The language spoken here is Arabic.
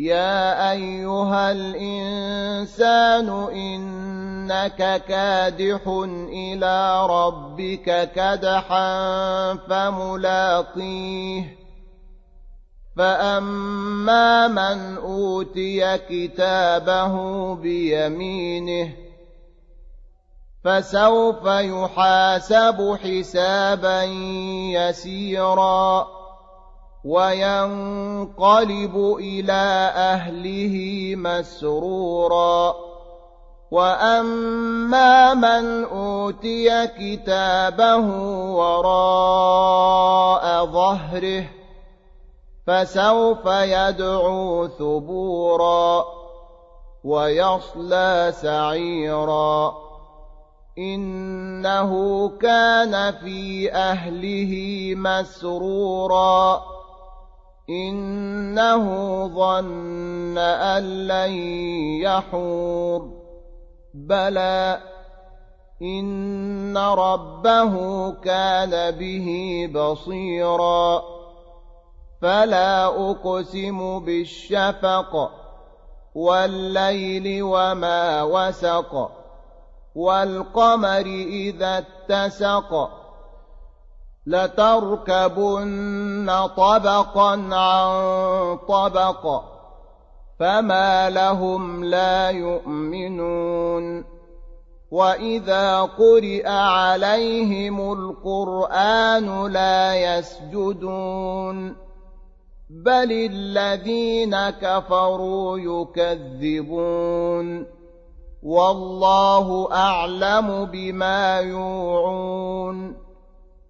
يا أيها الإنسان إنك كادح إلى ربك كدحا فملاقيه فأما من أوتي كتابه بيمينه فسوف يحاسب حسابا يسيرا وينقلب إلى أهله مسرورا. وأما من أوتي كتابه وراء ظهره فسوف يدعو ثبورا ويصلى سعيرا. إنه كان في أهله مسرورا. إنه ظن أن لن يحور. بلى إن ربه كان به بصيرا. فلا أقسم بالشفق والليل وما وسق والقمر إذا اتسق. لتركبن طبقا عن طبق فما لهم لا يؤمنون. وإذا قرئ عليهم القرآن لا يسجدون. بل الذين كفروا يكذبون. والله أعلم بما يوعون.